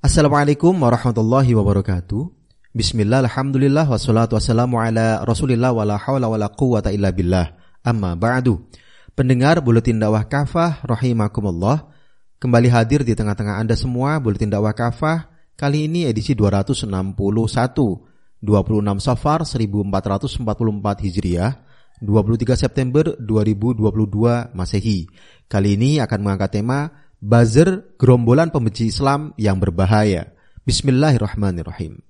Assalamualaikum warahmatullahi wabarakatuh. Bismillah, alhamdulillah, wassalatu wassalamu ala rasulillah wa la hawla wa la quwata illa billah. Amma ba'du. Pendengar Buletin Dakwah Kafah, rahimakumullah. Kembali hadir di tengah-tengah Anda semua, Buletin Dakwah Kafah. Kali ini edisi 261, 26 Safar 1444 Hijriah, 23 September 2022 Masehi. Kali ini akan mengangkat tema buzzer gerombolan pembenci Islam yang berbahaya. Bismillahirrahmanirrahim.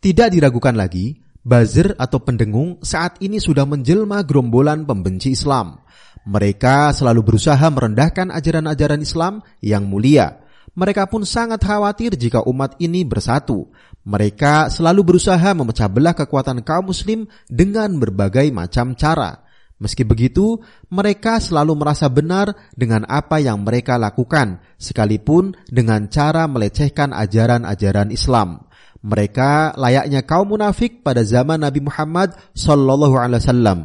Tidak diragukan lagi, buzzer atau pendengung saat ini sudah menjelma gerombolan pembenci Islam. Mereka selalu berusaha merendahkan ajaran-ajaran Islam yang mulia. Mereka pun sangat khawatir jika umat ini bersatu. Mereka selalu berusaha memecah belah kekuatan kaum muslim dengan berbagai macam cara. Meski begitu, mereka selalu merasa benar dengan apa yang mereka lakukan, sekalipun dengan cara melecehkan ajaran-ajaran Islam. Mereka layaknya kaum munafik pada zaman Nabi Muhammad sallallahu alaihi wasallam.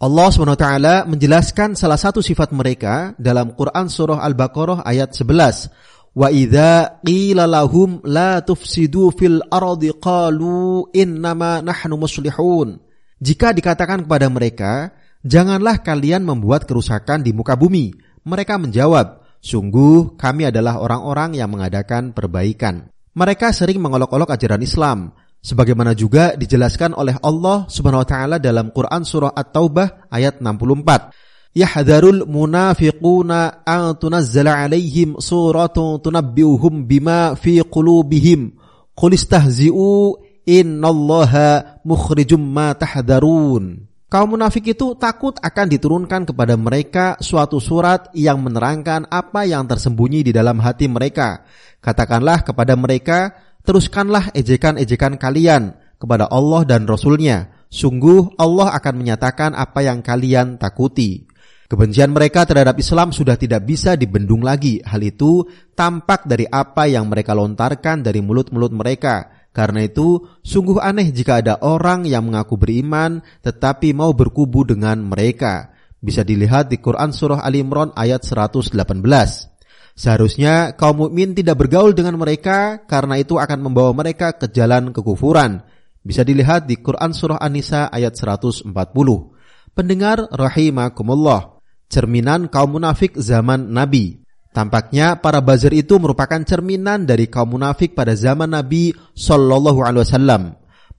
Allah SWT menjelaskan salah satu sifat mereka dalam Quran surah Al-Baqarah ayat 11. Wa idza qila lahum la tufsidu fil ardi qalu innama nahnu muslihun. Jika dikatakan kepada mereka, Janganlah kalian membuat kerusakan di muka bumi. Mereka menjawab, sungguh kami adalah orang-orang yang mengadakan perbaikan. Mereka sering mengolok-olok ajaran Islam, sebagaimana juga dijelaskan oleh Allah Subhanahu wa taala dalam Quran surah At-Taubah ayat 64. Yahdharul munafiquna an tunazzala alaihim suratun tunabbiuhum bima fi qulubihim. Qul istahzi'u innallaha mukhrijum ma tahdharun. Kaum munafik itu takut akan diturunkan kepada mereka suatu surat yang menerangkan apa yang tersembunyi di dalam hati mereka. Katakanlah kepada mereka, teruskanlah ejekan-ejekan kalian kepada Allah dan Rasulnya. Sungguh Allah akan menyatakan apa yang kalian takuti. Kebencian mereka terhadap Islam sudah tidak bisa dibendung lagi. Hal itu tampak dari apa yang mereka lontarkan dari mulut-mulut mereka karena itu, sungguh aneh jika ada orang yang mengaku beriman tetapi mau berkubu dengan mereka. Bisa dilihat di Quran Surah Ali Imran ayat 118. Seharusnya kaum mukmin tidak bergaul dengan mereka karena itu akan membawa mereka ke jalan kekufuran. Bisa dilihat di Quran Surah An-Nisa ayat 140. Pendengar rahimakumullah, cerminan kaum munafik zaman Nabi. Tampaknya para buzzer itu merupakan cerminan dari kaum munafik pada zaman Nabi Shallallahu Alaihi Wasallam.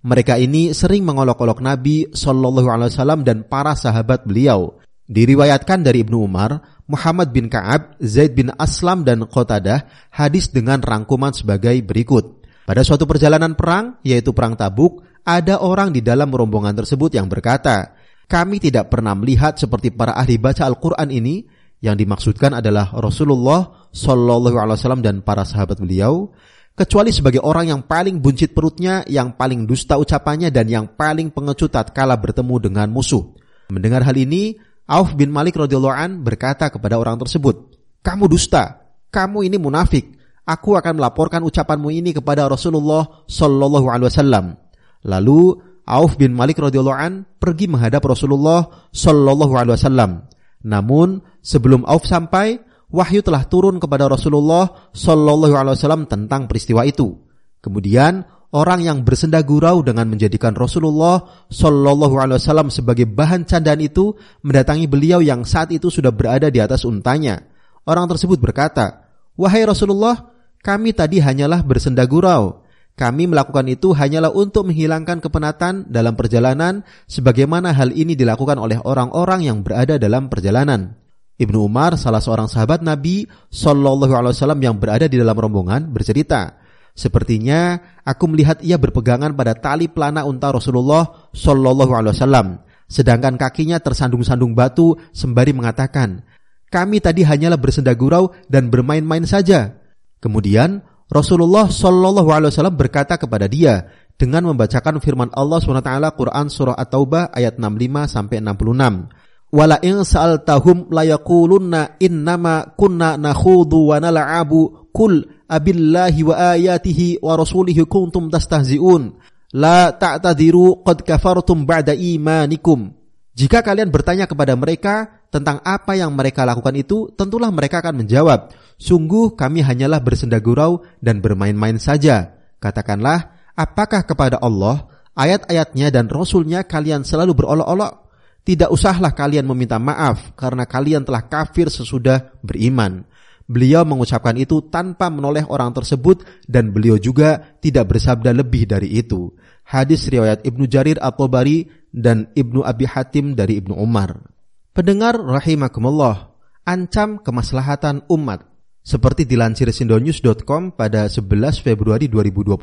Mereka ini sering mengolok-olok Nabi Shallallahu Alaihi Wasallam dan para sahabat beliau. Diriwayatkan dari Ibnu Umar, Muhammad bin Ka'ab, Zaid bin Aslam dan Qatadah hadis dengan rangkuman sebagai berikut. Pada suatu perjalanan perang, yaitu perang Tabuk, ada orang di dalam rombongan tersebut yang berkata, "Kami tidak pernah melihat seperti para ahli baca Al-Qur'an ini yang dimaksudkan adalah Rasulullah Shallallahu Alaihi Wasallam dan para sahabat beliau, kecuali sebagai orang yang paling buncit perutnya, yang paling dusta ucapannya, dan yang paling pengecut tatkala bertemu dengan musuh. Mendengar hal ini, Auf bin Malik radhiyallahu an berkata kepada orang tersebut, "Kamu dusta, kamu ini munafik. Aku akan melaporkan ucapanmu ini kepada Rasulullah Shallallahu Alaihi Wasallam." Lalu Auf bin Malik radhiyallahu an pergi menghadap Rasulullah Shallallahu Alaihi Wasallam. Namun sebelum Auf sampai, wahyu telah turun kepada Rasulullah Shallallahu Alaihi Wasallam tentang peristiwa itu. Kemudian orang yang bersenda gurau dengan menjadikan Rasulullah Shallallahu Alaihi Wasallam sebagai bahan candaan itu mendatangi beliau yang saat itu sudah berada di atas untanya. Orang tersebut berkata, wahai Rasulullah, kami tadi hanyalah bersenda gurau. Kami melakukan itu hanyalah untuk menghilangkan kepenatan dalam perjalanan sebagaimana hal ini dilakukan oleh orang-orang yang berada dalam perjalanan. Ibnu Umar, salah seorang sahabat Nabi Shallallahu Alaihi Wasallam yang berada di dalam rombongan, bercerita, sepertinya aku melihat ia berpegangan pada tali pelana unta Rasulullah Shallallahu Alaihi Wasallam, sedangkan kakinya tersandung-sandung batu sembari mengatakan, kami tadi hanyalah bersenda gurau dan bermain-main saja. Kemudian Rasulullah Shallallahu Alaihi Wasallam berkata kepada dia dengan membacakan firman Allah swt Quran surah At-Taubah ayat 65 sampai 66. Wala in sa'altahum layaqulunna innama kunna nakhudu wa nal'abu kul abillahi wa ayatihi wa rasulihi kuntum tastahzi'un la ta'tadiru qad kafartum ba'da imanikum. Jika kalian bertanya kepada mereka, tentang apa yang mereka lakukan itu, tentulah mereka akan menjawab, "Sungguh kami hanyalah bersenda gurau dan bermain-main saja." Katakanlah, apakah kepada Allah, ayat-ayatnya dan Rasulnya kalian selalu berolok-olok? Tidak usahlah kalian meminta maaf karena kalian telah kafir sesudah beriman. Beliau mengucapkan itu tanpa menoleh orang tersebut dan beliau juga tidak bersabda lebih dari itu. Hadis riwayat Ibnu Jarir At-Tabari dan Ibnu Abi Hatim dari Ibnu Umar. Pendengar rahimakumullah, ancam kemaslahatan umat. Seperti dilansir sindonews.com pada 11 Februari 2021,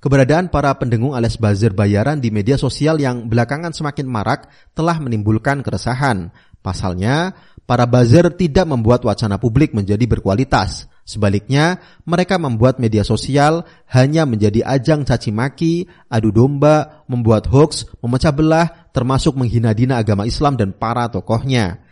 keberadaan para pendengung alias buzzer bayaran di media sosial yang belakangan semakin marak telah menimbulkan keresahan. Pasalnya, para buzzer tidak membuat wacana publik menjadi berkualitas. Sebaliknya, mereka membuat media sosial hanya menjadi ajang caci maki, adu domba, membuat hoax, memecah belah, termasuk menghina dina agama Islam dan para tokohnya.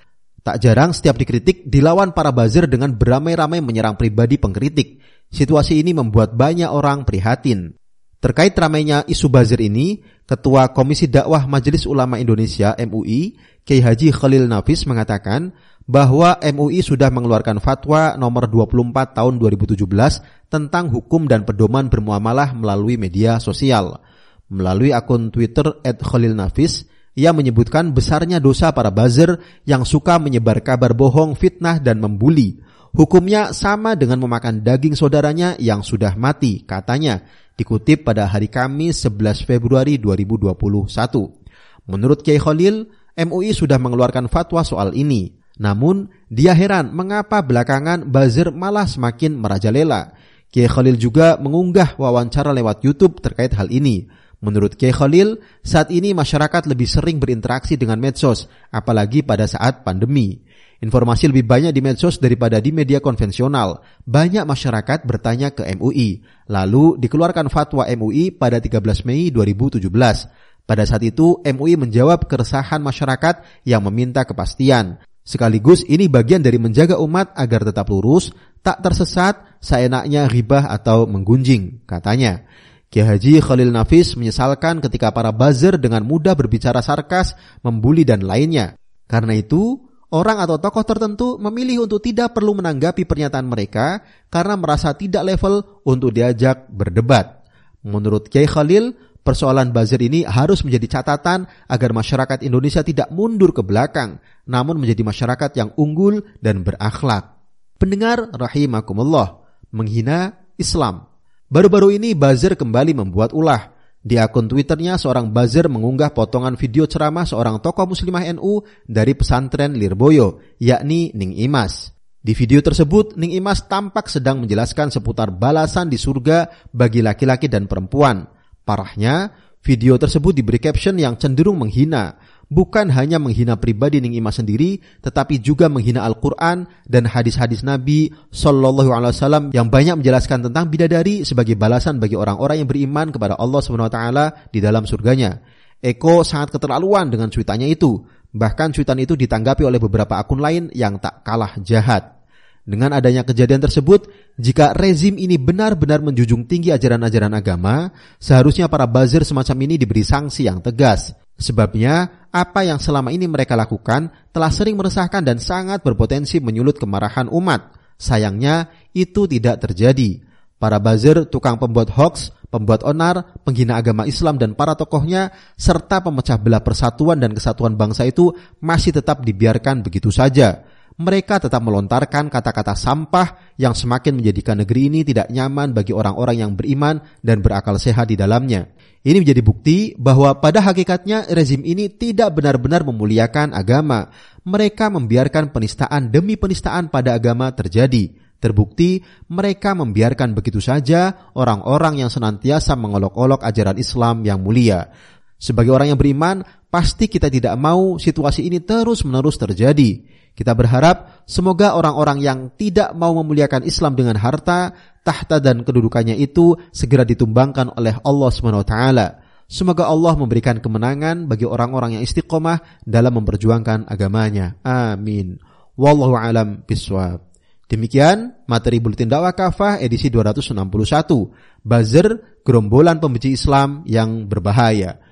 Tak jarang setiap dikritik dilawan para buzzer dengan beramai-ramai menyerang pribadi pengkritik. Situasi ini membuat banyak orang prihatin. Terkait ramainya isu buzzer ini, Ketua Komisi Dakwah Majelis Ulama Indonesia MUI, Kiai Haji Khalil Nafis mengatakan, bahwa MUI sudah mengeluarkan fatwa nomor 24 tahun 2017 tentang hukum dan pedoman bermuamalah melalui media sosial. Melalui akun Twitter @khalilnafis, ia menyebutkan besarnya dosa para buzzer yang suka menyebar kabar bohong, fitnah dan membuli. Hukumnya sama dengan memakan daging saudaranya yang sudah mati, katanya, dikutip pada hari Kamis 11 Februari 2021. Menurut Kiai Khalil, MUI sudah mengeluarkan fatwa soal ini. Namun, dia heran mengapa belakangan buzzer malah semakin merajalela. Kiai Khalil juga mengunggah wawancara lewat YouTube terkait hal ini. Menurut Kiai Khalil, saat ini masyarakat lebih sering berinteraksi dengan medsos, apalagi pada saat pandemi. Informasi lebih banyak di medsos daripada di media konvensional. Banyak masyarakat bertanya ke MUI. Lalu dikeluarkan fatwa MUI pada 13 Mei 2017. Pada saat itu, MUI menjawab keresahan masyarakat yang meminta kepastian. Sekaligus ini bagian dari menjaga umat agar tetap lurus, tak tersesat, seenaknya ribah atau menggunjing, katanya. Kiai Haji Khalil Nafis menyesalkan ketika para buzzer dengan mudah berbicara sarkas, membuli dan lainnya. Karena itu, orang atau tokoh tertentu memilih untuk tidak perlu menanggapi pernyataan mereka karena merasa tidak level untuk diajak berdebat. Menurut Kiai Khalil, Persoalan buzzer ini harus menjadi catatan agar masyarakat Indonesia tidak mundur ke belakang, namun menjadi masyarakat yang unggul dan berakhlak. Pendengar rahimakumullah, menghina Islam. Baru-baru ini buzzer kembali membuat ulah. Di akun Twitternya seorang buzzer mengunggah potongan video ceramah seorang tokoh muslimah NU dari pesantren Lirboyo, yakni Ning Imas. Di video tersebut, Ning Imas tampak sedang menjelaskan seputar balasan di surga bagi laki-laki dan perempuan. Parahnya, video tersebut diberi caption yang cenderung menghina, bukan hanya menghina pribadi Ning Ima sendiri, tetapi juga menghina Al-Quran dan hadis-hadis Nabi Sallallahu Alaihi Wasallam yang banyak menjelaskan tentang bidadari sebagai balasan bagi orang-orang yang beriman kepada Allah Swt di dalam surganya. Eko sangat keterlaluan dengan cuitannya itu. Bahkan cuitan itu ditanggapi oleh beberapa akun lain yang tak kalah jahat. Dengan adanya kejadian tersebut, jika rezim ini benar-benar menjunjung tinggi ajaran-ajaran agama, seharusnya para buzzer semacam ini diberi sanksi yang tegas. Sebabnya, apa yang selama ini mereka lakukan telah sering meresahkan dan sangat berpotensi menyulut kemarahan umat. Sayangnya, itu tidak terjadi. Para buzzer, tukang pembuat hoax, pembuat onar, penghina agama Islam dan para tokohnya, serta pemecah belah persatuan dan kesatuan bangsa itu masih tetap dibiarkan begitu saja mereka tetap melontarkan kata-kata sampah yang semakin menjadikan negeri ini tidak nyaman bagi orang-orang yang beriman dan berakal sehat di dalamnya. Ini menjadi bukti bahwa pada hakikatnya rezim ini tidak benar-benar memuliakan agama. Mereka membiarkan penistaan demi penistaan pada agama terjadi. Terbukti mereka membiarkan begitu saja orang-orang yang senantiasa mengolok-olok ajaran Islam yang mulia. Sebagai orang yang beriman, pasti kita tidak mau situasi ini terus-menerus terjadi. Kita berharap semoga orang-orang yang tidak mau memuliakan Islam dengan harta, tahta dan kedudukannya itu segera ditumbangkan oleh Allah SWT. Semoga Allah memberikan kemenangan bagi orang-orang yang istiqomah dalam memperjuangkan agamanya. Amin. Wallahu alam biswab. Demikian materi Buletin Dakwah Kafah edisi 261. Buzzer, gerombolan pembenci Islam yang berbahaya.